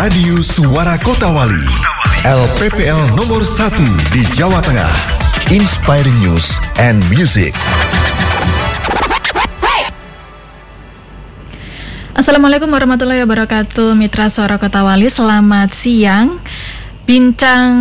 Radio Suara Kota Wali. LPPL nomor 1 di Jawa Tengah. Inspiring News and Music. Assalamualaikum warahmatullahi wabarakatuh Mitra Suara Kota Wali Selamat siang Bincang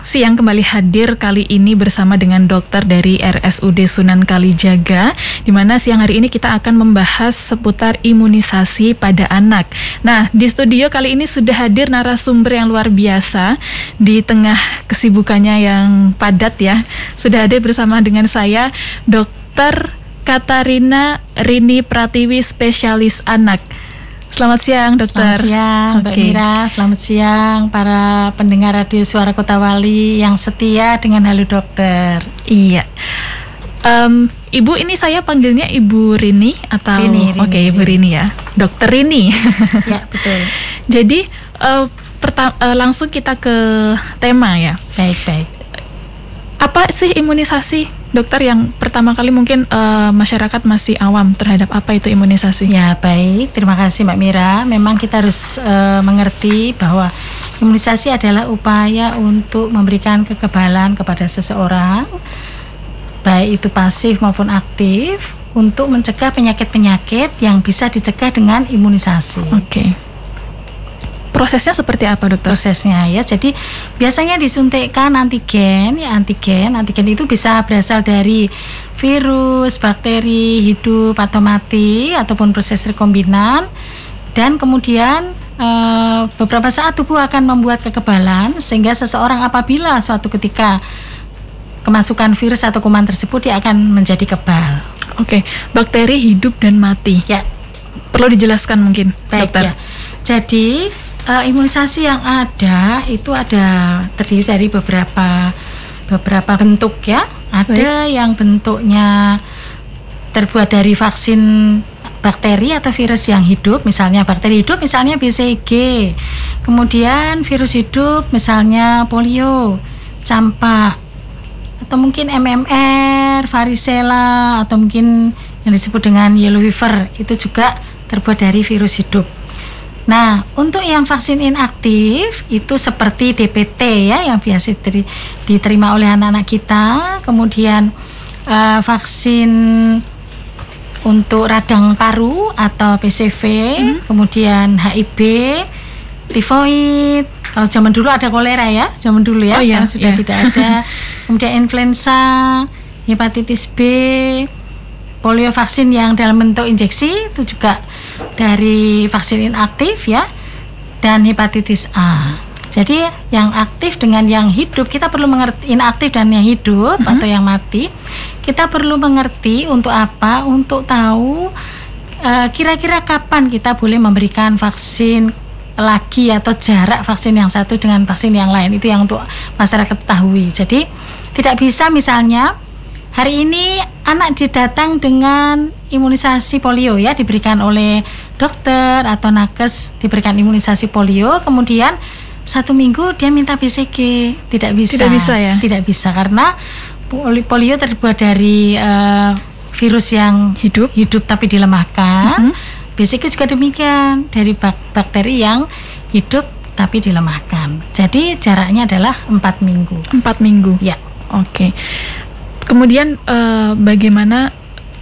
siang kembali hadir kali ini bersama dengan dokter dari RSUD Sunan Kalijaga di mana siang hari ini kita akan membahas seputar imunisasi pada anak. Nah, di studio kali ini sudah hadir narasumber yang luar biasa di tengah kesibukannya yang padat ya. Sudah hadir bersama dengan saya Dokter Katarina Rini Pratiwi spesialis anak. Selamat siang, dokter. Selamat siang, Mbak Oke. Mira. Selamat siang, para pendengar radio Suara Kota Wali yang setia dengan Halo Dokter. Iya. Em, Ibu ini saya panggilnya Ibu Rini atau Rini, Rini, Oke, Ibu Rini ya. Dokter Rini. ya, betul. Jadi eh, perta- eh, langsung kita ke tema ya. Baik, baik. Apa sih imunisasi, dokter yang pertama kali mungkin eh, masyarakat masih awam terhadap apa itu imunisasi? Ya, baik. Terima kasih Mbak Mira. Memang kita harus eh, mengerti bahwa imunisasi adalah upaya untuk memberikan kekebalan kepada seseorang baik itu pasif maupun aktif untuk mencegah penyakit-penyakit yang bisa dicegah dengan imunisasi. Oke. Prosesnya seperti apa, dokter? prosesnya ya. Jadi biasanya disuntikkan antigen, ya antigen. Antigen itu bisa berasal dari virus, bakteri hidup atau mati ataupun proses rekombinan. Dan kemudian eh, beberapa saat tubuh akan membuat kekebalan sehingga seseorang apabila suatu ketika kemasukan virus atau kuman tersebut dia akan menjadi kebal. Oke, bakteri hidup dan mati. Ya, Perlu dijelaskan mungkin, Baik dokter. ya. Jadi eh, imunisasi yang ada itu ada terdiri dari beberapa beberapa bentuk ya. Ada yang bentuknya terbuat dari vaksin bakteri atau virus yang hidup, misalnya bakteri hidup misalnya BCG. Kemudian virus hidup misalnya polio, campak atau mungkin MMR, varicella atau mungkin yang disebut dengan yellow fever itu juga terbuat dari virus hidup. Nah, untuk yang vaksin inaktif itu seperti DPT ya yang biasa diteri- diterima oleh anak-anak kita, kemudian eh, vaksin untuk radang paru atau PCV, kemudian HIV, tifoid. Kalau zaman dulu ada kolera ya, zaman dulu ya, Oh iya, sekarang sudah iya. tidak ada. kemudian influenza, hepatitis B, polio vaksin yang dalam bentuk injeksi itu juga dari vaksin inaktif ya dan hepatitis A. Jadi yang aktif dengan yang hidup kita perlu mengerti inaktif dan yang hidup atau yang mati kita perlu mengerti untuk apa untuk tahu eh, kira-kira kapan kita boleh memberikan vaksin lagi atau jarak vaksin yang satu dengan vaksin yang lain itu yang untuk masyarakat ketahui. Jadi tidak bisa misalnya Hari ini anak didatang dengan imunisasi polio ya diberikan oleh dokter atau nakes diberikan imunisasi polio kemudian satu minggu dia minta BCG tidak bisa Tidak bisa ya? tidak bisa karena poli- polio terbuat dari eh, virus yang Hidup. hidup tapi dilemahkan Mhm. BCG juga demikian dari bak- bakteri yang hidup tapi dilemahkan jadi jaraknya adalah empat minggu Empat minggu. ya Oke. Kemudian eh, bagaimana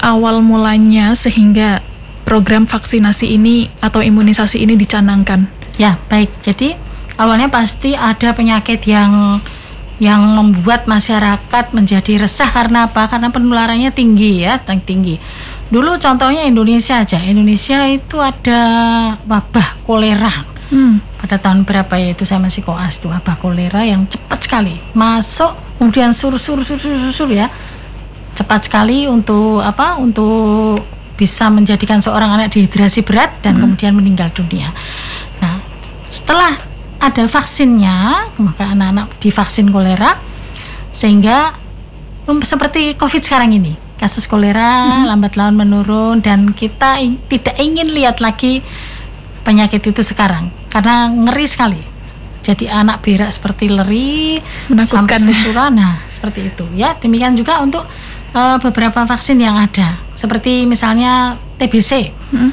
awal mulanya sehingga program vaksinasi ini atau imunisasi ini dicanangkan? Ya, baik. Jadi awalnya pasti ada penyakit yang yang membuat masyarakat menjadi resah karena apa? Karena penularannya tinggi ya, ting- tinggi. Dulu contohnya Indonesia aja. Indonesia itu ada wabah kolera. Hmm. Pada tahun berapa ya itu saya masih koas tuh wabah kolera yang cepat sekali. Masuk kemudian sur sur sur sur, sur, sur ya. Cepat sekali untuk apa untuk bisa menjadikan seorang anak dehidrasi berat dan kemudian meninggal dunia. Nah, setelah ada vaksinnya, maka anak-anak divaksin kolera sehingga um, seperti Covid sekarang ini, kasus kolera lambat laun menurun dan kita tidak ingin lihat lagi penyakit itu sekarang karena ngeri sekali. Jadi anak berak seperti leri, Menakutkan. sampai susuran, nah seperti itu ya. Demikian juga untuk eh, beberapa vaksin yang ada, seperti misalnya TBC. Hmm.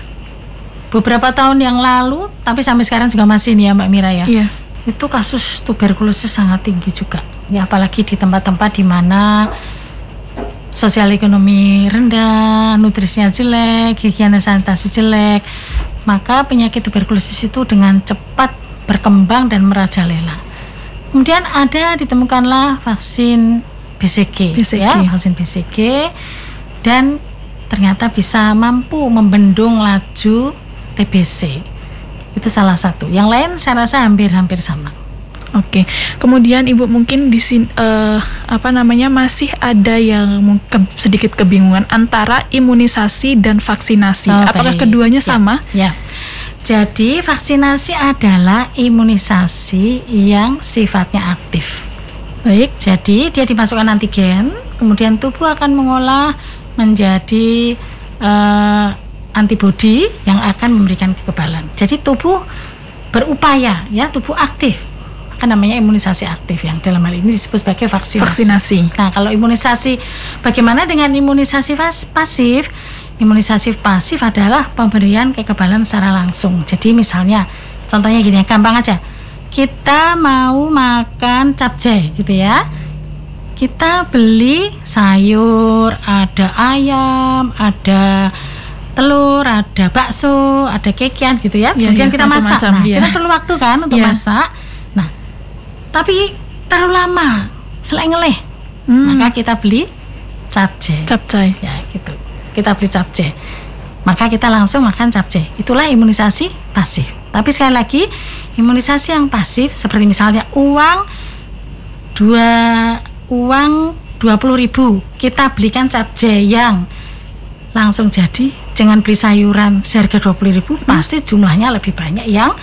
beberapa tahun yang lalu, tapi sampai sekarang juga masih nih ya Mbak Mira ya. Iya. Itu kasus tuberkulosis sangat tinggi juga. Ya apalagi di tempat-tempat di mana sosial ekonomi rendah, nutrisinya jelek, higiena sanitasi jelek, maka penyakit tuberkulosis itu dengan cepat berkembang dan merajalela. Kemudian ada ditemukanlah vaksin BCG, BCG. ya, vaksin BCG dan ternyata bisa mampu membendung laju TBC. Itu salah satu. Yang lain saya rasa hampir-hampir sama. Oke, kemudian ibu mungkin di sini eh, apa namanya masih ada yang ke- sedikit kebingungan antara imunisasi dan vaksinasi. Oh, Apakah baik. keduanya Ya, sama? Ya. Jadi vaksinasi adalah imunisasi yang sifatnya aktif. Baik. Jadi dia dimasukkan antigen, kemudian tubuh akan mengolah menjadi eh, antibodi yang akan memberikan kekebalan. Jadi tubuh berupaya, ya tubuh aktif. Kan namanya imunisasi aktif yang dalam hal ini disebut sebagai vaksinasi. Vaksinasi. Nah, kalau imunisasi, bagaimana dengan imunisasi pas- pasif? Imunisasi pasif adalah pemberian kekebalan secara langsung. Jadi misalnya, contohnya gini, gampang aja. Kita mau makan capcay gitu ya. Kita beli sayur, ada ayam, ada telur, ada bakso, ada kekian gitu ya. Iya, Kemudian iya, kita masak. Nah, iya. kita perlu waktu kan untuk Iya. masak. Tapi terlalu lama, selain ngeleh. Hmm, Maka kita beli capcay. capcay. Ya, gitu. Kita beli capcay. Maka kita langsung makan capcay. Itulah imunisasi pasif. Tapi sekali lagi, imunisasi yang pasif seperti misalnya uang dua uang 20.000 ribu kita belikan capcay yang langsung jadi jangan beli sayuran seharga 20.000 ribu Hmm. pasti jumlahnya lebih banyak yang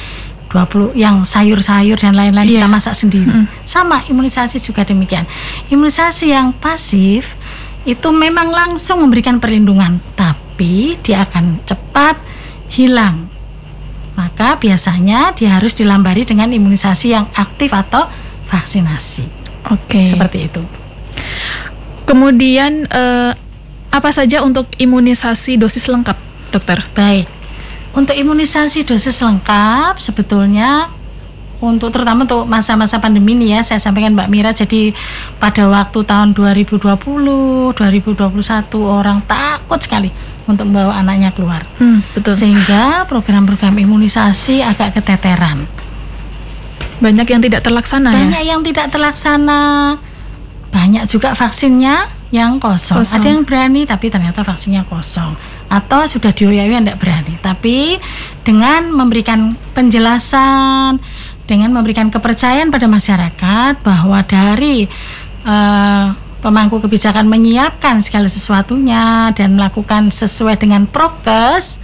20 yang sayur-sayur dan lain-lain Iya. kita masak sendiri sama imunisasi juga demikian imunisasi yang pasif itu memang langsung memberikan perlindungan tapi dia akan cepat hilang maka biasanya dia harus dilambari dengan imunisasi yang aktif atau vaksinasi Oke. seperti itu Kemudian eh, apa saja untuk imunisasi dosis lengkap, dokter? Baik. Untuk imunisasi dosis lengkap sebetulnya untuk terutama untuk masa-masa pandemi ini ya saya sampaikan Mbak Mira jadi pada waktu tahun 2020, 2021 orang takut sekali untuk membawa anaknya keluar. Hmm, betul. Sehingga program-program imunisasi agak keteteran. Banyak yang tidak terlaksana ya. Banyak yang tidak terlaksana. Banyak juga vaksinnya yang kosong. Kosong. Ada yang berani tapi ternyata vaksinnya kosong. Atau sudah dioyawi tidak berani. Tapi dengan memberikan penjelasan, dengan memberikan kepercayaan pada masyarakat bahwa dari eh, pemangku kebijakan menyiapkan segala sesuatunya dan melakukan sesuai dengan prokes,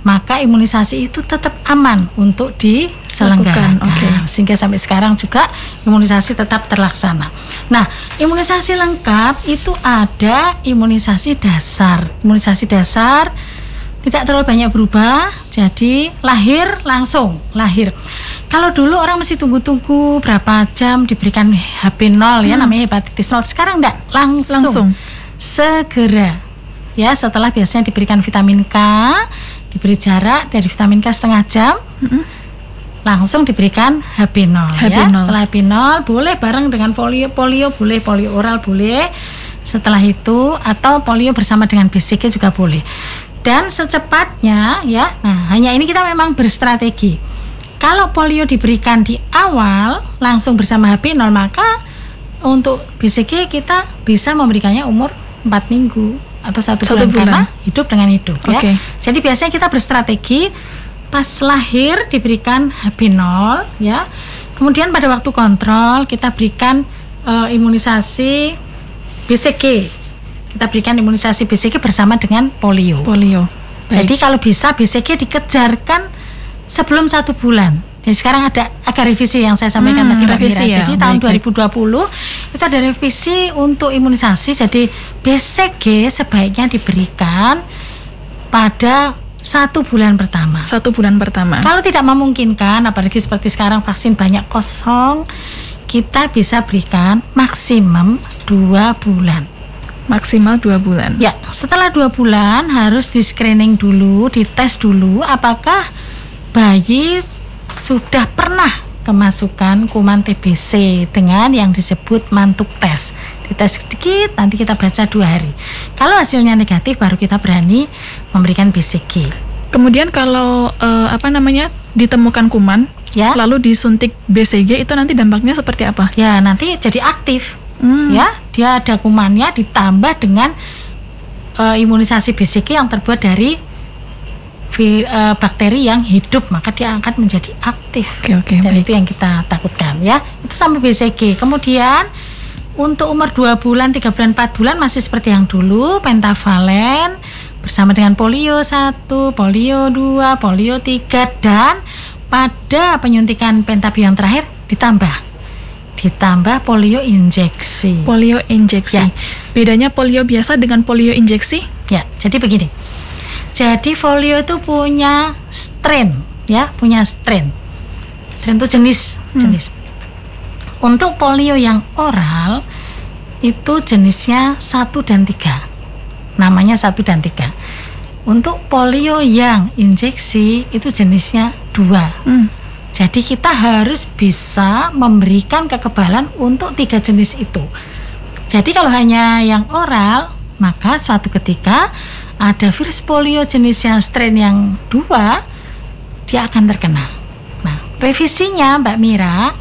maka imunisasi itu tetap aman untuk diselenggarakan. Oke. Sehingga sampai sekarang juga imunisasi tetap terlaksana. Nah, imunisasi lengkap itu ada imunisasi dasar. Imunisasi dasar tidak terlalu banyak berubah, jadi lahir langsung lahir. Kalau dulu orang mesti tunggu-tunggu berapa jam diberikan HP0 ya namanya hepatitis 0. Sekarang enggak, langsung. Langsung. Segera. Ya, setelah biasanya diberikan vitamin K, diberi jarak dari vitamin K setengah jam, langsung diberikan HP0 ya. HP0. Setelah HP0 boleh bareng dengan polio, polio boleh, polio oral boleh. Setelah itu atau polio bersama dengan BCG juga boleh. Dan secepatnya ya, nah hanya ini kita memang berstrategi. Kalau polio diberikan di awal langsung bersama HP0 maka untuk BCG kita bisa memberikannya umur 4 minggu atau satu, Satu bulan, karena bulan. hidup dengan hidup ya. Oke. Jadi biasanya kita berstrategi pas lahir diberikan HP0 ya. Kemudian pada waktu kontrol kita berikan eh, imunisasi BCG. Kita berikan imunisasi BCG bersama dengan polio. Polio. Jadi kalau bisa BCG dikejarkan sebelum satu bulan. Jadi sekarang ada agak revisi yang saya sampaikan Hmm, tadi revisi Mira. ya. Jadi tahun Baik, baik. 2020 itu ada revisi untuk imunisasi. Jadi BCG sebaiknya diberikan pada satu bulan pertama. Satu bulan pertama. Kalau tidak memungkinkan, apalagi seperti sekarang vaksin banyak kosong, kita bisa berikan maksimum dua bulan. Maksimal dua bulan. Ya, setelah dua bulan harus di screening dulu, dites dulu apakah bayi sudah pernah kemasukan kuman TBC dengan yang disebut mantuk tes. Dites sedikit, nanti kita baca dua hari. Kalau hasilnya negatif, baru kita berani memberikan BCG. Kemudian kalau eh, apa namanya ditemukan kuman, Ya. lalu disuntik BCG itu nanti dampaknya seperti apa? Ya, nanti jadi aktif. Hmm. Ya, dia ada kumannya ditambah dengan eh, imunisasi BCG yang terbuat dari vi- eh, bakteri yang hidup, maka dia akan menjadi aktif. Oke oke Dan baik. itu yang kita takutkan ya. Itu sampai BCG. Kemudian untuk umur 2 bulan, 3 bulan, 4 bulan masih seperti yang dulu, pentavalen bersama dengan polio 1, polio 2, polio 3 dan pada penyuntikan pentabio yang terakhir ditambah ditambah polio injeksi. Polio injeksi. Ya. Bedanya polio biasa dengan polio injeksi? Ya, jadi begini. Jadi folio itu punya strain, ya, punya strain. Strain itu jenis, jenis. Untuk polio yang oral itu jenisnya satu dan tiga, namanya satu dan tiga. Untuk polio yang injeksi itu jenisnya dua. Hmm. Jadi kita harus bisa memberikan kekebalan untuk tiga jenis itu. Jadi kalau hanya yang oral, maka suatu ketika ada virus polio jenis yang strain yang dua, dia akan terkena. Nah, revisinya Mbak Mira,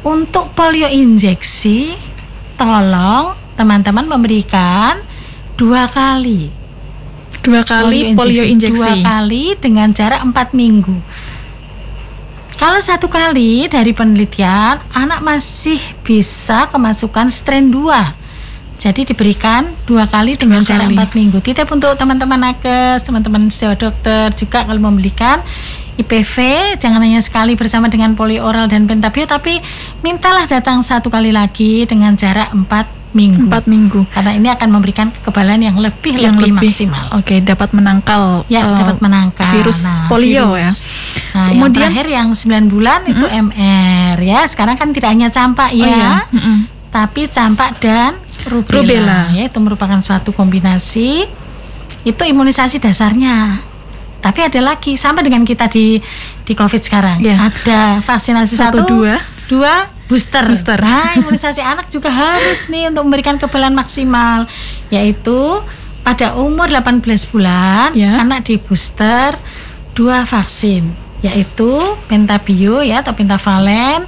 untuk polio injeksi, tolong teman-teman memberikan dua kali Dua kali polio injeksi. Dua kali dengan jarak 4 minggu. Kalau satu kali dari penelitian, anak masih bisa kemasukan strain 2. Jadi diberikan dua kali dengan Dua jarak kali. 4 minggu. Titip untuk teman-teman nakes, teman-teman sewa dokter juga kalau membelikan IPV jangan hanya sekali bersama dengan polio oral dan pentabio tapi mintalah datang satu kali lagi dengan jarak 4 minggu. Empat minggu. Karena ini akan memberikan kekebalan yang lebih Yang lebih, lebih maksimal. Oke, dapat menangkal Ya, eh, dapat menangkal virus Nah, polio virus. ya. Nah, Kemudian- yang terakhir yang 9 bulan itu MR ya. Sekarang kan tidak hanya campak Oh ya, iya, mm-mm. tapi campak dan rubella, Rubella. ya itu merupakan suatu kombinasi. Itu imunisasi dasarnya. Tapi ada lagi sama dengan kita di di Covid sekarang. Ya. Ada vaksinasi Satu, satu, dua. dua booster. Booster. Nah, imunisasi anak juga harus nih untuk memberikan kekebalan maksimal, yaitu pada umur 18 bulan Ya. anak di booster dua vaksin, yaitu pentabio ya atau pentavalen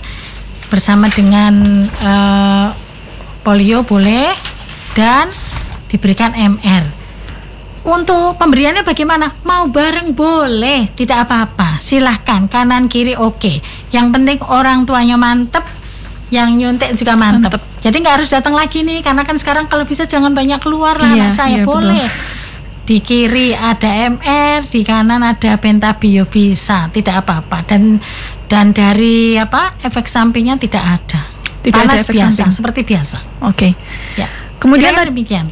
bersama dengan eh, polio boleh dan diberikan MR. Untuk pemberiannya bagaimana? Mau bareng boleh, tidak apa-apa. Silahkan kanan kiri oke. Yang penting orang tuanya mantep, yang nyuntik juga mantep. Jadi nggak harus datang lagi nih, karena kan sekarang kalau bisa jangan banyak keluar lah Iya, anak saya iya, betul. boleh. Di kiri ada MR, di kanan ada pentabio bisa, tidak apa-apa. Dan dan dari apa efek sampingnya tidak ada. Tidak ada Panas efek biasa, samping. seperti biasa. Oke. Ya. Kemudian tadi demikian.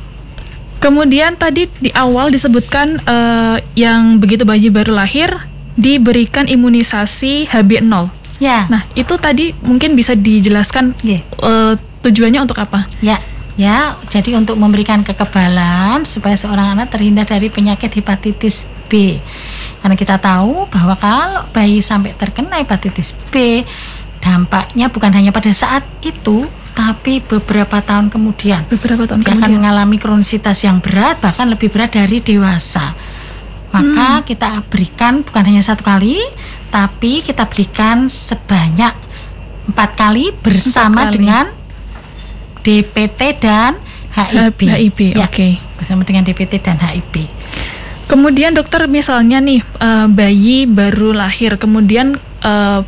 Kemudian tadi di awal disebutkan eh, yang begitu bayi baru lahir diberikan imunisasi HB0. Ya. Nah, itu tadi mungkin bisa dijelaskan Iya. eh, tujuannya untuk apa? Ya, ya. Jadi untuk memberikan kekebalan supaya seorang anak terhindar dari penyakit hepatitis B. Karena kita tahu bahwa kalau bayi sampai terkena hepatitis B, dampaknya bukan hanya pada saat itu, tapi beberapa tahun kemudian. Beberapa tahun Dia akan kemudian. mengalami kronisitas yang berat, bahkan lebih berat dari dewasa. Maka kita berikan bukan hanya satu kali, tapi kita berikan sebanyak empat kali bersama kali. dengan DPT dan HIB. HIB, Ya, oke. Bersama dengan DPT dan HIB. Kemudian dokter misalnya nih eh, bayi baru lahir kemudian eh,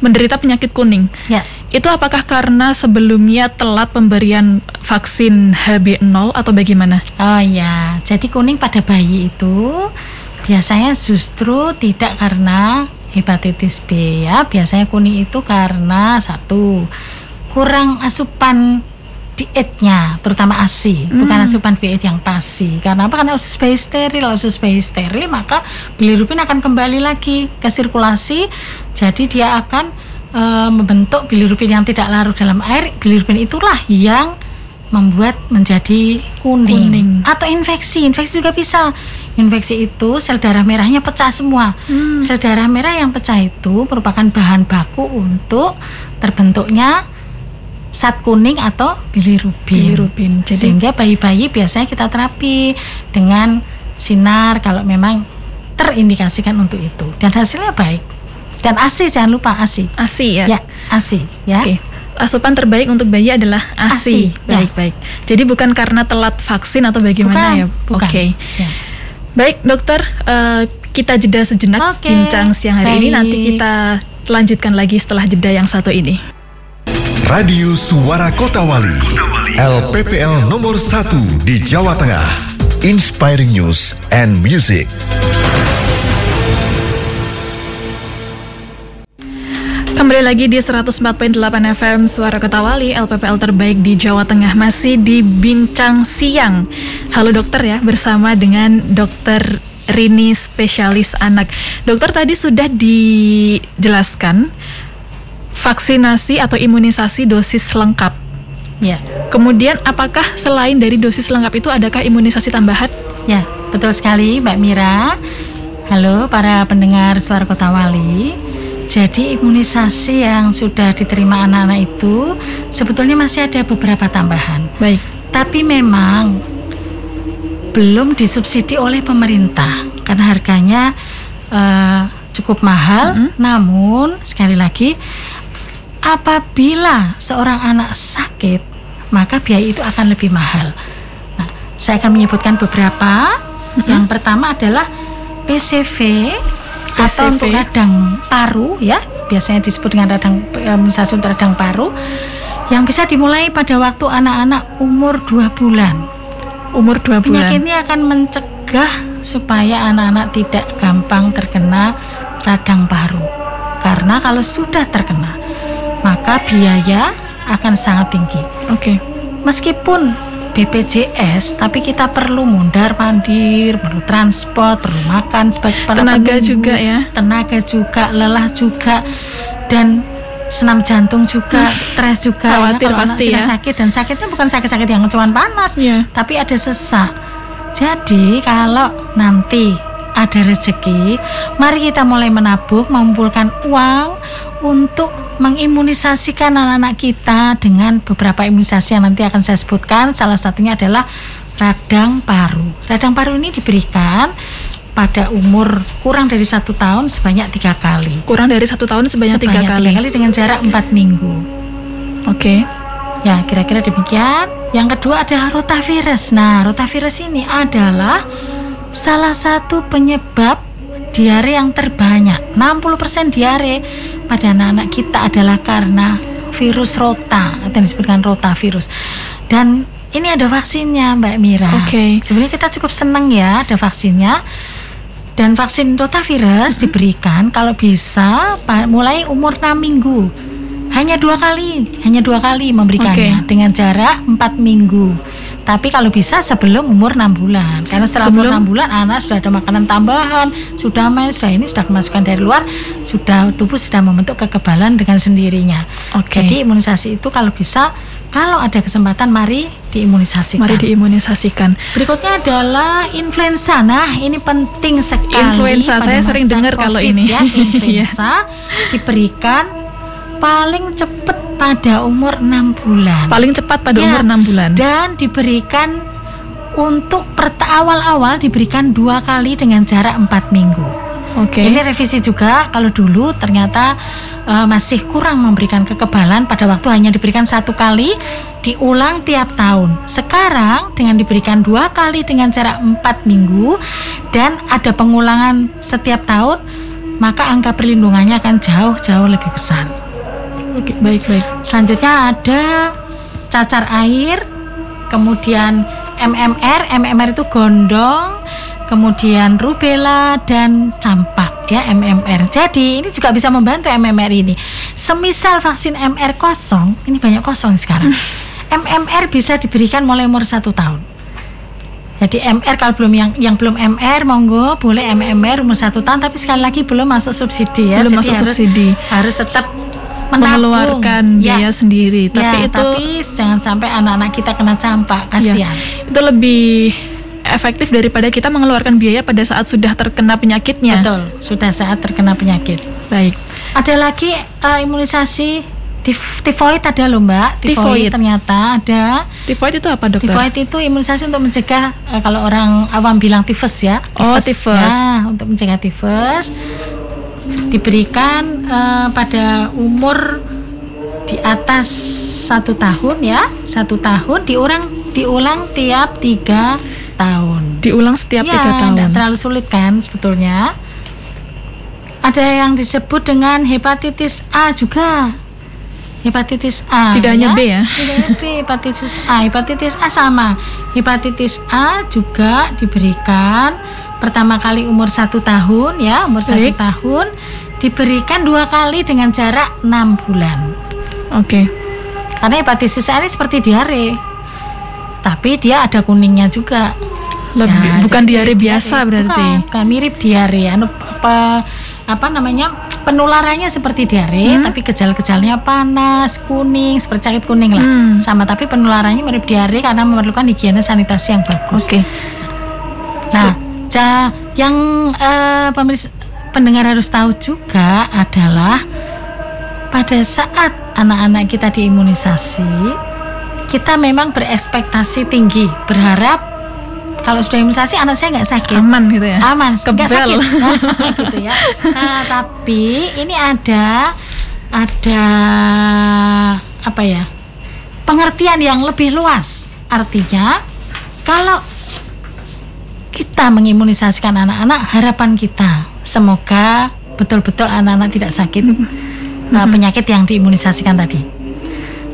menderita penyakit kuning. Ya, Itu apakah karena sebelumnya telat pemberian vaksin HB0 atau bagaimana? oh ya. Jadi kuning pada bayi itu biasanya justru tidak karena hepatitis B ya. Biasanya kuning itu karena satu kurang asupan dietnya, terutama ASI, bukan asupan diet yang pasi. Karena apa? Karena usus bayi steril, usus bayi steril, maka bilirubin akan kembali lagi ke sirkulasi. Jadi dia akan e, membentuk bilirubin yang tidak larut dalam air. Bilirubin itulah yang membuat menjadi kuning. Kuning. atau infeksi infeksi juga bisa infeksi itu sel darah merahnya pecah semua Hmm. sel darah merah yang pecah itu merupakan bahan baku untuk terbentuknya zat kuning atau bilirubin. Bilirubin. Jadi Sehingga bayi-bayi biasanya kita terapi dengan sinar kalau memang terindikasikan untuk itu dan hasilnya baik. Dan ASI jangan lupa ASI. ASI ya. Ya, ASI ya. Oke. Asupan terbaik untuk bayi adalah ASI. ASI, ya. Baik, baik. Jadi bukan karena telat vaksin atau bagaimana ya? bukan. Oke. Ya. Baik, dokter, eh, kita jeda sejenak Oke, bincang siang hari ini. baik. Nanti kita lanjutkan lagi setelah jeda yang satu ini. Radio Suara Kota Wali, LPPL nomor 1 di Jawa Tengah. Inspiring News and Music. Kembali lagi di 104.8 FM Suara Kota Wali, LPPL terbaik di Jawa Tengah masih di Bincang Siang. Halo dokter ya, bersama dengan dokter Rini spesialis anak. Dokter tadi sudah dijelaskan vaksinasi atau imunisasi dosis lengkap. Ya. Kemudian apakah selain dari dosis lengkap itu adakah imunisasi tambahan? Ya, betul sekali Mbak Mira. Halo para pendengar Suara Kota Wali. Jadi imunisasi yang sudah diterima anak-anak itu sebetulnya masih ada beberapa tambahan. Baik. Tapi memang belum disubsidi oleh pemerintah karena harganya eh, cukup mahal. Namun sekali lagi apabila seorang anak sakit maka biaya itu akan lebih mahal. Nah, saya akan menyebutkan beberapa. Yang pertama adalah PCV, atau untuk radang paru ya, biasanya disebut dengan radang imunisasi untuk radang paru yang bisa dimulai pada waktu anak-anak umur 2 bulan. Umur 2 bulan. Penyakit ini akan mencegah supaya anak-anak tidak gampang terkena radang paru. Karena kalau sudah terkena, maka biaya akan sangat tinggi. Oke. Meskipun BPJS, tapi kita perlu mundar mandir, perlu transport, perlu makan sebagai Tenaga penunggu, juga ya. tenaga juga, lelah juga, dan senam jantung juga, stres juga. Khawatir Kalau anak pasti kita ya. sakit dan sakitnya bukan sakit-sakit yang cuman panas, Iya. tapi ada sesak. Jadi kalau nanti ada rezeki, mari kita mulai menabung, mengumpulkan uang untuk mengimunisasikan anak-anak kita dengan beberapa imunisasi yang nanti akan saya sebutkan. Salah satunya adalah radang paru. Radang paru ini diberikan pada umur kurang dari satu tahun sebanyak tiga kali. Kurang dari satu tahun sebanyak tiga Sebanyak kali. tiga kali dengan jarak empat minggu. Oke. Ya, kira-kira demikian. Yang kedua ada rotavirus. Nah, rotavirus ini adalah salah satu penyebab diare yang terbanyak. 60% diare pada anak-anak kita adalah karena virus rota atau disebutkan rotavirus. Dan ini ada vaksinnya, Mbak Mira. Oke. Sebenarnya kita cukup senang ya ada vaksinnya. Dan vaksin rotavirus diberikan kalau bisa mulai umur 6 minggu. Hanya dua kali, hanya dua kali memberikannya dengan jarak 4 minggu. Tapi kalau bisa sebelum umur 6 bulan. Karena setelah umur Sebelum- 6 bulan anak sudah ada makanan tambahan, sudah main, sudah ini sudah kemasukan dari luar, sudah tubuh sudah membentuk kekebalan dengan sendirinya. Oke. Jadi imunisasi itu kalau bisa kalau ada kesempatan mari diimunisasikan. Mari diimunisasikan. Berikutnya adalah influenza. Nah, ini penting sekali. Influenza, saya sering dengar kalau ini. Ya, influenza diberikan paling cepat pada umur 6 bulan. Paling cepat pada Ya, umur 6 bulan. Dan diberikan untuk awal-awal diberikan dua kali dengan jarak 4 minggu. Oke. Ini revisi juga kalau dulu ternyata eh, masih kurang memberikan kekebalan pada waktu hanya diberikan satu kali diulang tiap tahun. Sekarang dengan diberikan dua kali dengan jarak empat minggu dan ada pengulangan setiap tahun maka angka perlindungannya akan jauh-jauh lebih besar. Oke, baik baik. Selanjutnya ada cacar air, kemudian MMR, MMR itu gondong, kemudian rubella dan campak ya MMR. Jadi ini juga bisa membantu MMR ini. Semisal vaksin MR kosong, ini banyak kosong sekarang. MMR bisa diberikan mulai umur satu tahun. Jadi MR kalau belum yang yang belum MR monggo boleh MMR umur satu tahun tapi sekali lagi belum masuk subsidi ya. Belum Jadi masuk harus, subsidi. Harus tetap. Mengeluarkan Ya. biaya sendiri. Tapi Ya, itu tapi jangan sampai anak-anak kita kena campak, ya, kasihan. itu lebih efektif daripada kita mengeluarkan biaya pada saat sudah terkena penyakitnya. Betul, sudah saat terkena penyakit. Baik. Ada lagi eh, imunisasi tif- tifoid ada loh mbak. Tifoid. ternyata ada. Tifoid itu apa dokter? Tifoid itu imunisasi untuk mencegah eh, kalau orang awam bilang tifus ya. Oh, tifus. Ya, untuk mencegah tifus diberikan eh, pada umur di atas satu tahun ya, satu tahun diulang diulang tiap tiga tahun. Diulang setiap Ya, tiga tahun. nggak terlalu sulit kan sebetulnya. Ada yang disebut dengan hepatitis A juga. Hepatitis A. Tidak hanya B ya? Tidak hanya B, hepatitis A. Hepatitis A sama. Hepatitis A juga diberikan pertama kali umur satu tahun ya, umur satu tahun diberikan dua kali dengan jarak enam bulan. Oke. Karena hepatitis A ini seperti diare. Tapi dia ada kuningnya juga. Lebih Ya, bukan jadi diare biasa diare. berarti. Bukan, bukan, mirip diare. Anu apa apa namanya? Penularannya seperti Hmm. diare, tapi gejala-gejalanya panas, kuning, seperti sakit kuning lah. Hmm. Sama tapi penularannya mirip diare karena memerlukan higiene sanitasi yang bagus. Oke. Nah, ja- yang eh, pemilis- pendengar harus tahu juga adalah pada saat anak-anak kita diimunisasi, kita memang berekspektasi tinggi, berharap kalau sudah imunisasi anak saya nggak sakit. Aman gitu ya. Aman, nggak sakit, gitu ya. Nah, tapi ini ada ada apa ya? Pengertian yang lebih luas. Artinya, kalau kita mengimunisasikan anak-anak, harapan kita semoga betul-betul anak-anak tidak sakit uh, penyakit yang diimunisasikan tadi.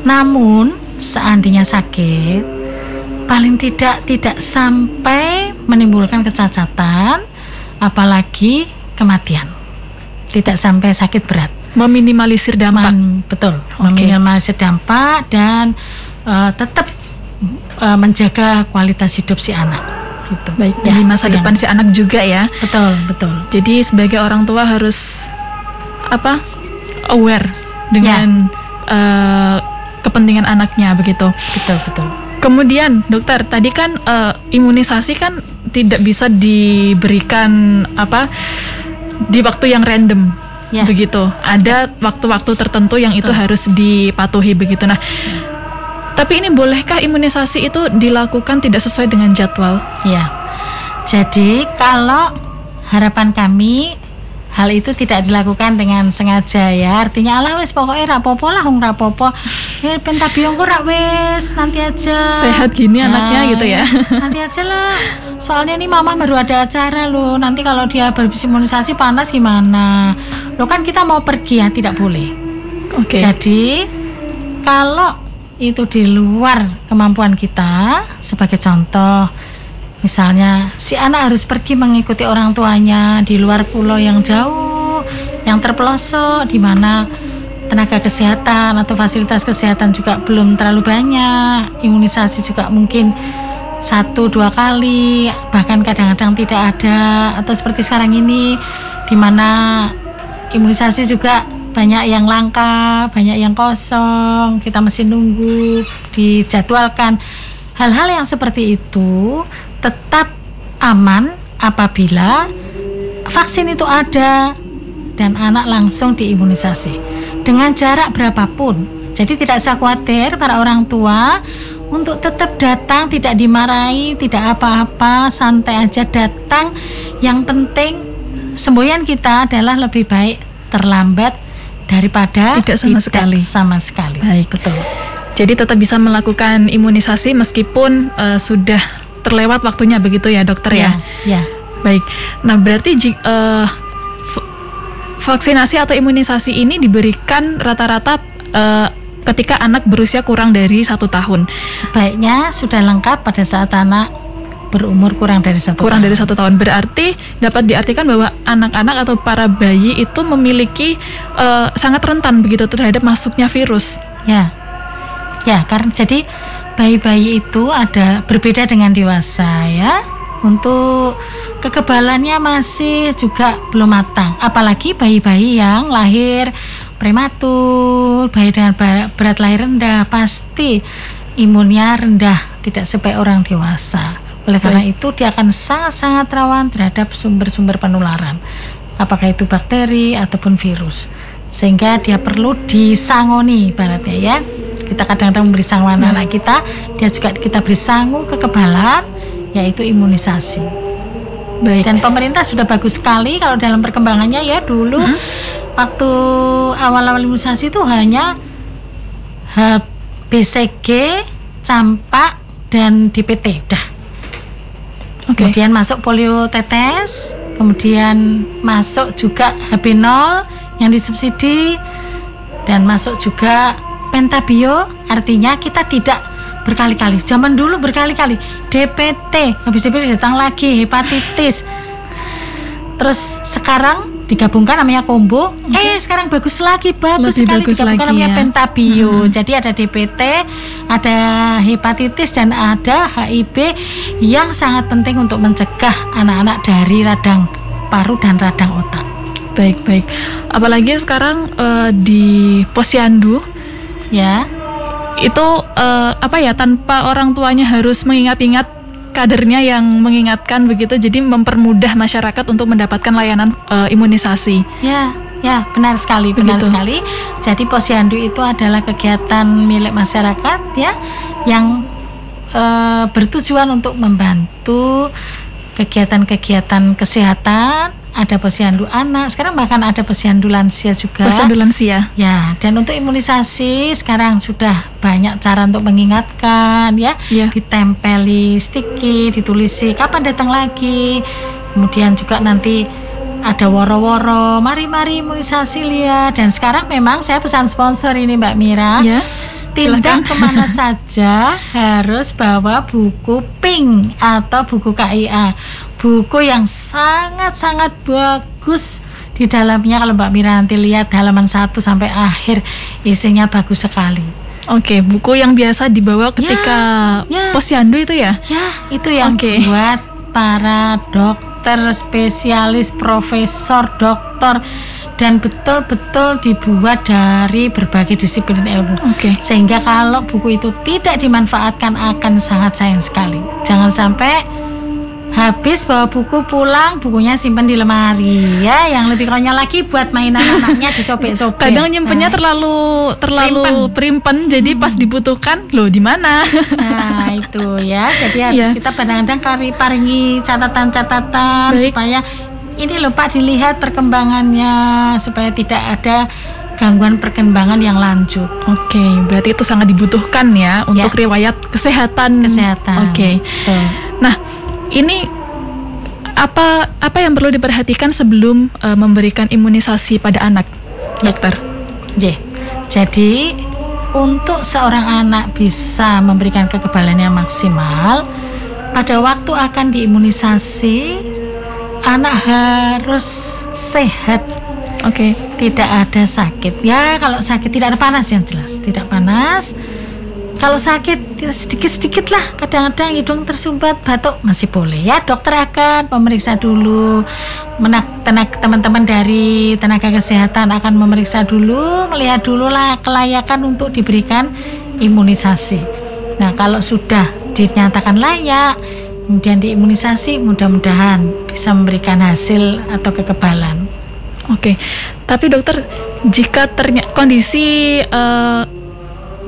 Namun, seandainya sakit, paling tidak tidak sampai menimbulkan kecacatan, apalagi kematian. Tidak sampai sakit berat. Meminimalisir dampak. Man- betul, Oke. meminimalisir dampak dan uh, tetap uh, menjaga kualitas hidup si anak. Gitu. Baik, Ya, demi masa yang- depan si anak juga ya. Betul, betul. Jadi sebagai orang tua harus apa? aware dengan eh, kepentingan anaknya begitu. Betul, betul. Kemudian dokter, tadi kan eh, imunisasi kan tidak bisa diberikan apa di waktu yang random. Ya. Begitu. Ada waktu-waktu tertentu yang itu harus dipatuhi begitu. Nah, tapi ini bolehkah imunisasi itu dilakukan tidak sesuai dengan jadwal? Ya. Jadi kalau harapan kami hal itu tidak dilakukan dengan sengaja ya. Artinya ala wis pokoknya rapopo lah wong rapopo. Ya kok rak wis nanti aja. Sehat gini anaknya gitu ya. Nanti aja lah. Soalnya nih mama baru ada acara loh. Nanti kalau dia habis imunisasi panas gimana? Lo kan kita mau pergi ya tidak boleh. Oke. Jadi kalau itu di luar kemampuan kita, sebagai contoh, misalnya si anak harus pergi mengikuti orang tuanya di luar pulau yang jauh, yang terpelosok, di mana tenaga kesehatan atau fasilitas kesehatan juga belum terlalu banyak, imunisasi juga mungkin satu dua kali, bahkan kadang-kadang tidak ada, atau seperti sekarang ini, di mana imunisasi juga banyak yang langka, banyak yang kosong, kita mesti nunggu dijadwalkan. Hal-hal yang seperti itu tetap aman apabila vaksin itu ada dan anak langsung diimunisasi dengan jarak berapapun. Jadi tidak usah khawatir para orang tua untuk tetap datang tidak dimarahi, tidak apa-apa, santai aja datang. Yang penting semboyan kita adalah lebih baik terlambat daripada Tidak sama sekali. sama sekali. Baik. betul. Jadi tetap bisa melakukan imunisasi meskipun eh, sudah terlewat waktunya begitu ya dokter ya. ya. Baik. Nah berarti v- vaksinasi atau imunisasi ini diberikan rata-rata eh, ketika anak berusia kurang dari satu tahun. Sebaiknya sudah lengkap pada saat anak berumur kurang dari satu Kurang tahun. dari satu tahun berarti dapat diartikan bahwa anak-anak atau para bayi itu memiliki eh, sangat rentan begitu terhadap masuknya virus. Ya, ya karena jadi bayi-bayi itu ada berbeda dengan dewasa ya. Untuk kekebalannya masih juga belum matang. Apalagi bayi-bayi yang lahir prematur, bayi dengan berat lahir rendah, pasti imunnya rendah, tidak sebaik orang dewasa. Oleh karena itu dia akan sangat-sangat rawan terhadap sumber-sumber penularan. Apakah itu bakteri ataupun virus. Sehingga dia perlu disangoni ibaratnya ya. Kita kadang-kadang memberi sangu anak, -anak kita, dia juga kita beri sangu kekebalan yaitu imunisasi. Baik. Dan pemerintah sudah bagus sekali kalau dalam perkembangannya ya dulu hmm? waktu awal-awal imunisasi itu hanya BCG, campak dan DPT dah Okay. Kemudian masuk polio tetes, kemudian masuk juga HB0 yang disubsidi dan masuk juga pentabio artinya kita tidak berkali-kali. Zaman dulu berkali-kali DPT, habis DPT datang lagi hepatitis. Terus sekarang digabungkan namanya combo. Okay. Eh sekarang bagus lagi, bagus Lebih sekali bagus digabungkan lagi, namanya ya. pentabio. Hmm. Jadi ada DPT, ada hepatitis dan ada HIV yang sangat penting untuk mencegah anak-anak dari radang paru dan radang otak. Baik baik. Apalagi sekarang uh, di posyandu, ya itu uh, apa ya tanpa orang tuanya harus mengingat-ingat kadernya yang mengingatkan begitu jadi mempermudah masyarakat untuk mendapatkan layanan uh, imunisasi. Ya, ya benar sekali, benar begitu. sekali. Jadi Posyandu itu adalah kegiatan milik masyarakat ya yang uh, bertujuan untuk membantu kegiatan-kegiatan kesehatan ada posyandu anak, sekarang bahkan ada posyandu lansia juga. Posyandu lansia. Ya, dan untuk imunisasi sekarang sudah banyak cara untuk mengingatkan ya, ya. ditempeli sticky, ditulisi kapan datang lagi. Kemudian juga nanti ada woro-woro, mari-mari imunisasi lihat. Dan sekarang memang saya pesan sponsor ini Mbak Mira. Ya tindak ke mana saja harus bawa buku pink atau buku KIA buku yang sangat-sangat bagus di dalamnya kalau Mbak Mira nanti lihat halaman 1 sampai akhir isinya bagus sekali. Oke, buku yang biasa dibawa ketika ya, ya. posyandu itu ya? Ya, itu yang okay. buat para dokter, spesialis, profesor, dokter dan betul-betul dibuat dari berbagai disiplin ilmu. Oke. Okay. Sehingga kalau buku itu tidak dimanfaatkan akan sangat sayang sekali. Jangan sampai habis bawa buku pulang bukunya simpan di lemari ya yang lebih konyol lagi buat mainan anaknya disobek-sobek kadang nyimpennya nah. terlalu terlalu primpen, jadi hmm. pas dibutuhkan loh di mana nah itu ya jadi harus ya. kita kadang-kadang paringi catatan-catatan supaya ini loh Pak dilihat perkembangannya supaya tidak ada gangguan perkembangan yang lanjut. Oke, okay, berarti itu sangat dibutuhkan ya untuk ya. riwayat kesehatan. Kesehatan. Oke. Okay. Nah, ini apa apa yang perlu diperhatikan sebelum uh, memberikan imunisasi pada anak, dokter? J. Jadi untuk seorang anak bisa memberikan kekebalan yang maksimal, pada waktu akan diimunisasi, anak harus sehat. Oke. Okay. Tidak ada sakit. Ya, kalau sakit tidak ada panas yang jelas, tidak panas kalau sakit ya sedikit-sedikit lah. Kadang-kadang hidung tersumbat batuk. Masih boleh ya dokter akan memeriksa dulu. Menak teman-teman dari tenaga kesehatan akan memeriksa dulu melihat dulu lah kelayakan untuk diberikan imunisasi. Nah kalau sudah dinyatakan layak kemudian diimunisasi mudah-mudahan bisa memberikan hasil atau kekebalan. Oke tapi dokter jika ternyata kondisi uh,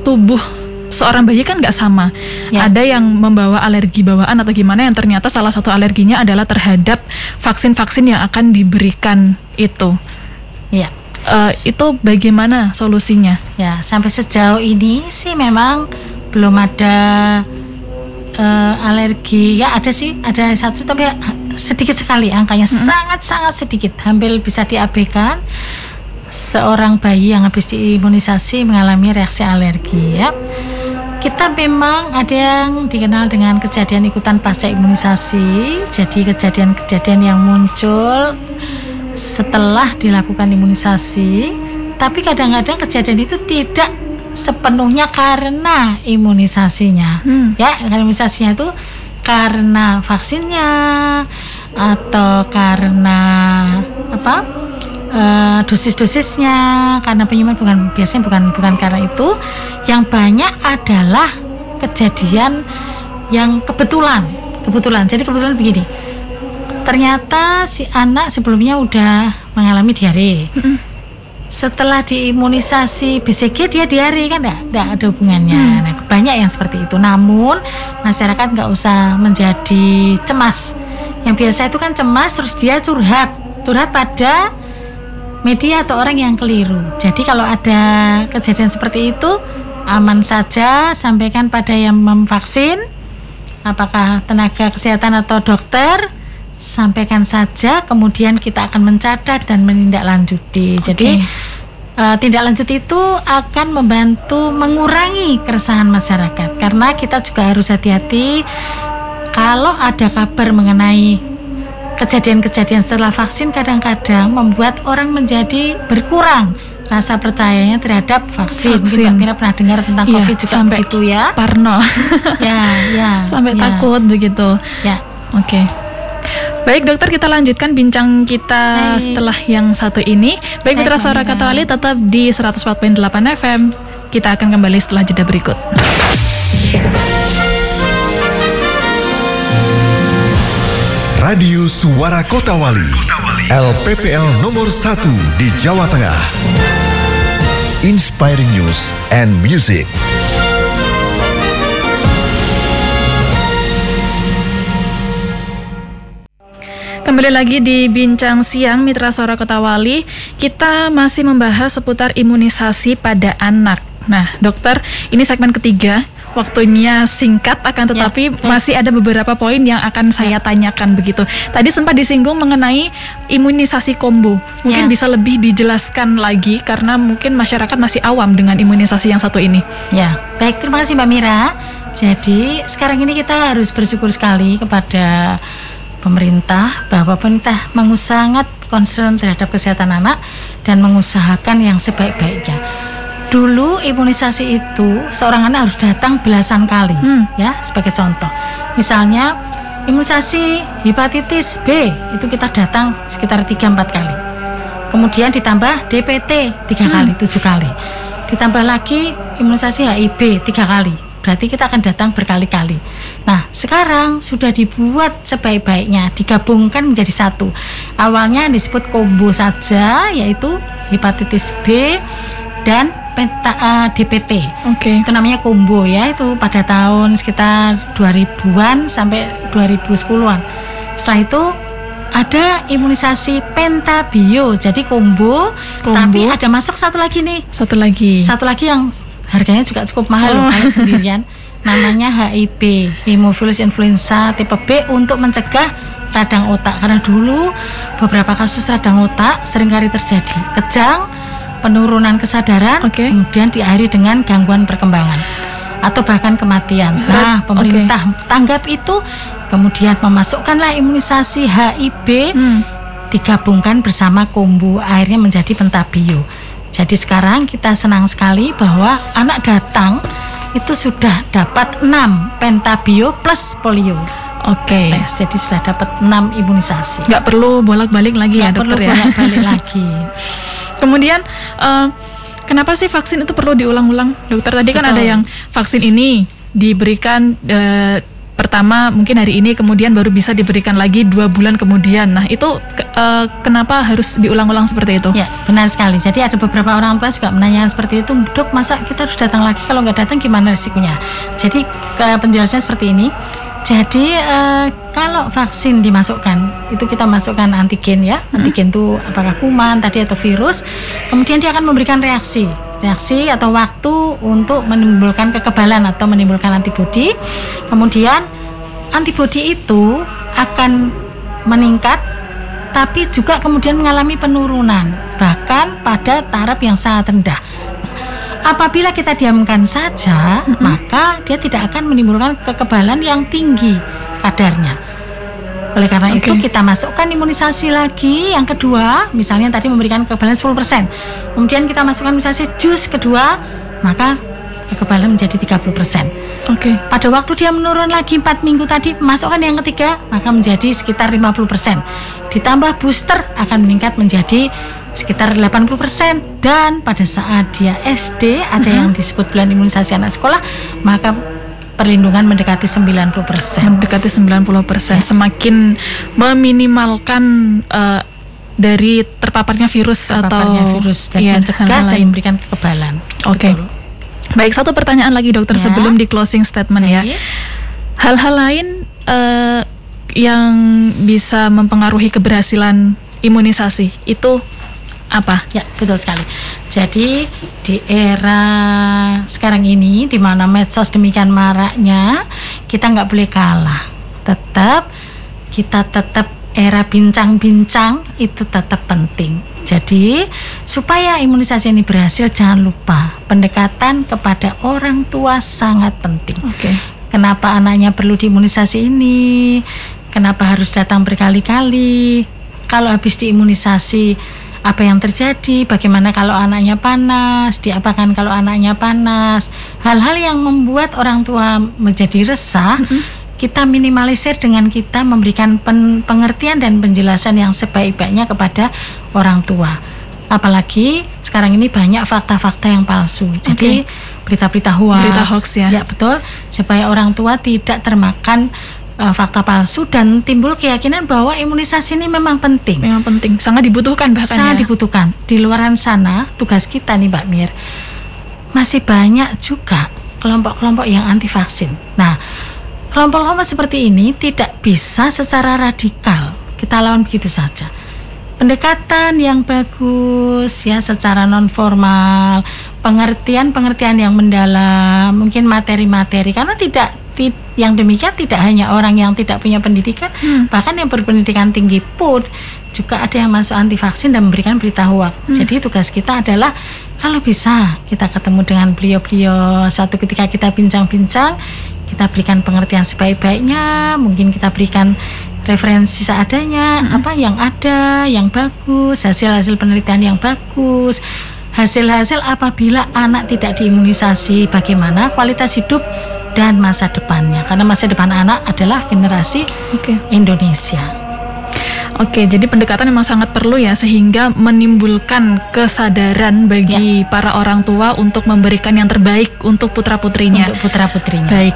tubuh seorang bayi kan nggak sama. Ya. Ada yang membawa alergi bawaan atau gimana yang ternyata salah satu alerginya adalah terhadap vaksin-vaksin yang akan diberikan itu. Ya. Uh, itu bagaimana solusinya? Ya, sampai sejauh ini sih memang belum ada uh, alergi. Ya ada sih, ada satu tapi sedikit sekali angkanya sangat-sangat -hmm. sedikit, hampir bisa diabaikan seorang bayi yang habis diimunisasi mengalami reaksi alergi ya kita memang ada yang dikenal dengan kejadian ikutan pasca imunisasi. Jadi kejadian-kejadian yang muncul setelah dilakukan imunisasi, tapi kadang-kadang kejadian itu tidak sepenuhnya karena imunisasinya. Hmm. Ya, karena imunisasinya itu karena vaksinnya atau karena apa? Uh, dosis-dosisnya karena penyumbatan bukan biasanya bukan bukan karena itu. Yang banyak adalah kejadian yang kebetulan kebetulan. Jadi kebetulan begini ternyata si anak sebelumnya udah mengalami diare. Setelah diimunisasi BCG dia diare kan? Enggak, ada hubungannya. Hmm. nah banyak yang seperti itu. Namun masyarakat nggak usah menjadi cemas. Yang biasa itu kan cemas terus dia curhat. Curhat pada media atau orang yang keliru. Jadi kalau ada kejadian seperti itu aman saja sampaikan pada yang memvaksin apakah tenaga kesehatan atau dokter sampaikan saja kemudian kita akan mencatat dan menindaklanjuti. Okay. Jadi uh, tindak lanjut itu akan membantu mengurangi keresahan masyarakat karena kita juga harus hati-hati kalau ada kabar mengenai kejadian-kejadian setelah vaksin kadang-kadang membuat orang menjadi berkurang rasa percayanya terhadap vaksin. vaksin. Mungkin Mbak pernah dengar tentang ya, COVID juga sampai begitu ya. Parno. ya, ya. Sampai ya. takut begitu. Ya. Oke. Okay. Baik dokter kita lanjutkan bincang kita Hai. setelah yang satu ini. Baik Mitra Suara Katawali tetap di 104.8 FM. Kita akan kembali setelah jeda berikut. Radio Suara Kota Wali, LPPL nomor 1 di Jawa Tengah. Inspiring News and Music. Kembali lagi di Bincang Siang Mitra Suara Kota Wali, kita masih membahas seputar imunisasi pada anak. Nah, dokter, ini segmen ketiga waktunya singkat akan ya, tetapi ya, masih ada beberapa poin yang akan saya ya. tanyakan begitu. Tadi sempat disinggung mengenai imunisasi kombo. Mungkin ya. bisa lebih dijelaskan lagi karena mungkin masyarakat masih awam dengan imunisasi yang satu ini. Ya, baik terima kasih Mbak Mira. Jadi sekarang ini kita harus bersyukur sekali kepada pemerintah bahwa pemerintah mengusahakan concern terhadap kesehatan anak dan mengusahakan yang sebaik-baiknya dulu imunisasi itu seorang anak harus datang belasan kali hmm. ya sebagai contoh misalnya imunisasi hepatitis B itu kita datang sekitar 3-4 kali kemudian ditambah DPT tiga hmm. kali tujuh kali ditambah lagi imunisasi HIV tiga kali berarti kita akan datang berkali-kali. Nah, sekarang sudah dibuat sebaik-baiknya, digabungkan menjadi satu. Awalnya disebut combo saja, yaitu hepatitis B dan penta uh, eh, DPT. Oke. Okay. Itu namanya combo ya itu pada tahun sekitar 2000-an sampai 2010-an. Setelah itu ada imunisasi pentabio. Jadi combo, combo, tapi ada masuk satu lagi nih. Satu lagi. Satu lagi yang harganya juga cukup mahal oh. kalau sendirian. Namanya HIB, Hemophilus influenza tipe B untuk mencegah radang otak karena dulu beberapa kasus radang otak sering kali terjadi kejang penurunan kesadaran, okay. kemudian diakhiri dengan gangguan perkembangan atau bahkan kematian. Nah, pemerintah okay. tanggap itu, kemudian memasukkanlah imunisasi HIV hmm. digabungkan bersama kombu, akhirnya menjadi pentabio. Jadi sekarang kita senang sekali bahwa anak datang itu sudah dapat 6 pentabio plus polio. Oke. Okay. jadi sudah dapat 6 imunisasi. Nggak perlu bolak-balik lagi Nggak ya dokter perlu ya. bolak-balik lagi. Kemudian uh, kenapa sih vaksin itu perlu diulang-ulang? Dokter tadi Betul. kan ada yang vaksin ini diberikan uh, pertama mungkin hari ini kemudian baru bisa diberikan lagi dua bulan kemudian. Nah itu uh, kenapa harus diulang-ulang seperti itu? Ya benar sekali. Jadi ada beberapa orang tua juga menanyakan seperti itu, dok masa kita harus datang lagi kalau nggak datang gimana risikonya? Jadi penjelasannya seperti ini. Jadi uh, kalau vaksin dimasukkan, itu kita masukkan antigen ya. Hmm. Antigen itu apakah kuman tadi atau virus. Kemudian dia akan memberikan reaksi, reaksi atau waktu untuk menimbulkan kekebalan atau menimbulkan antibodi. Kemudian antibodi itu akan meningkat tapi juga kemudian mengalami penurunan bahkan pada taraf yang sangat rendah apabila kita diamkan saja, mm-hmm. maka dia tidak akan menimbulkan kekebalan yang tinggi kadarnya. Oleh karena okay. itu kita masukkan imunisasi lagi yang kedua, misalnya tadi memberikan kekebalan 10%. Kemudian kita masukkan imunisasi jus kedua, maka kekebalan menjadi 30%. Oke. Okay. Pada waktu dia menurun lagi 4 minggu tadi, masukkan yang ketiga, maka menjadi sekitar 50%. Ditambah booster akan meningkat menjadi sekitar 80% dan pada saat dia SD ada Mhm. yang disebut bulan imunisasi anak sekolah maka perlindungan mendekati 90%. mendekati 90%. Ya. Semakin meminimalkan eh, dari terpaparnya virus Terpaparnya atau virus dan iya, mencegah dan lain. memberikan kekebalan. Oke. Betul. Baik, satu pertanyaan lagi dokter Ya. sebelum di closing statement ya. Hal-hal lain eh, yang bisa mempengaruhi keberhasilan imunisasi itu apa? Ya, betul sekali. Jadi di era sekarang ini di mana medsos demikian maraknya, kita nggak boleh kalah. Tetap kita tetap era bincang-bincang itu tetap penting. Jadi supaya imunisasi ini berhasil jangan lupa pendekatan kepada orang tua sangat penting. Oke. Kenapa anaknya perlu diimunisasi ini? Kenapa harus datang berkali-kali? Kalau habis diimunisasi, apa yang terjadi? Bagaimana kalau anaknya panas? Diapakan kalau anaknya panas? Hal-hal yang membuat orang tua menjadi resah, kita minimalisir dengan kita memberikan pen- pengertian dan penjelasan yang sebaik-baiknya kepada orang tua. Apalagi sekarang ini banyak fakta-fakta yang palsu. Jadi berita-berita hoax. Berita hoax ya. Ya betul. Supaya orang tua tidak termakan uh, fakta palsu dan timbul keyakinan bahwa imunisasi ini memang penting. Memang penting, sangat dibutuhkan bahkan Sangat ya. dibutuhkan. Di luaran sana tugas kita nih Mbak Mir masih banyak juga kelompok-kelompok yang anti vaksin. Nah, kelompok-kelompok seperti ini tidak bisa secara radikal kita lawan begitu saja. Pendekatan yang bagus ya secara non formal, pengertian-pengertian yang mendalam, mungkin materi-materi karena tidak ti- yang demikian tidak hanya orang yang tidak punya pendidikan, bahkan yang berpendidikan tinggi pun juga ada yang masuk anti vaksin dan memberikan berita hoax. Jadi tugas kita adalah kalau bisa kita ketemu dengan beliau-beliau suatu ketika kita bincang-bincang, kita berikan pengertian sebaik-baiknya, mungkin kita berikan referensi seadanya, apa yang ada, yang bagus, hasil-hasil penelitian yang bagus, hasil-hasil apabila anak tidak diimunisasi, bagaimana kualitas hidup dan masa depannya. Karena masa depan anak adalah generasi Oke. Indonesia. Oke, jadi pendekatan memang sangat perlu ya sehingga menimbulkan kesadaran bagi para orang tua untuk memberikan yang terbaik untuk putra-putrinya. Untuk putra-putrinya. Baik.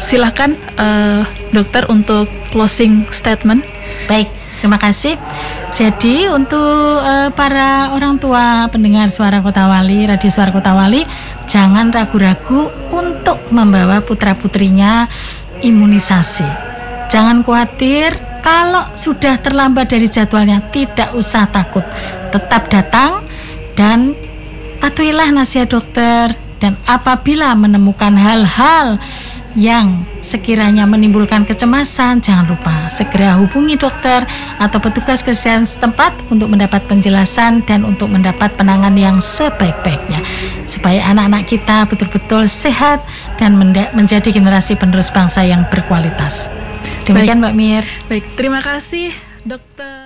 Silahkan eh, dokter untuk closing statement. Baik, terima kasih. Jadi untuk eh, para orang tua pendengar suara Kota Wali, Radio Suara Kota Wali, jangan ragu-ragu untuk membawa putra-putrinya imunisasi. Jangan khawatir kalau sudah terlambat dari jadwalnya, tidak usah takut. Tetap datang dan patuhilah nasihat dokter dan apabila menemukan hal-hal yang sekiranya menimbulkan kecemasan, jangan lupa segera hubungi dokter atau petugas kesehatan setempat untuk mendapat penjelasan dan untuk mendapat penanganan yang sebaik-baiknya supaya anak-anak kita betul-betul sehat dan menjadi generasi penerus bangsa yang berkualitas. Demikian Mbak Mir. Baik, terima kasih dokter.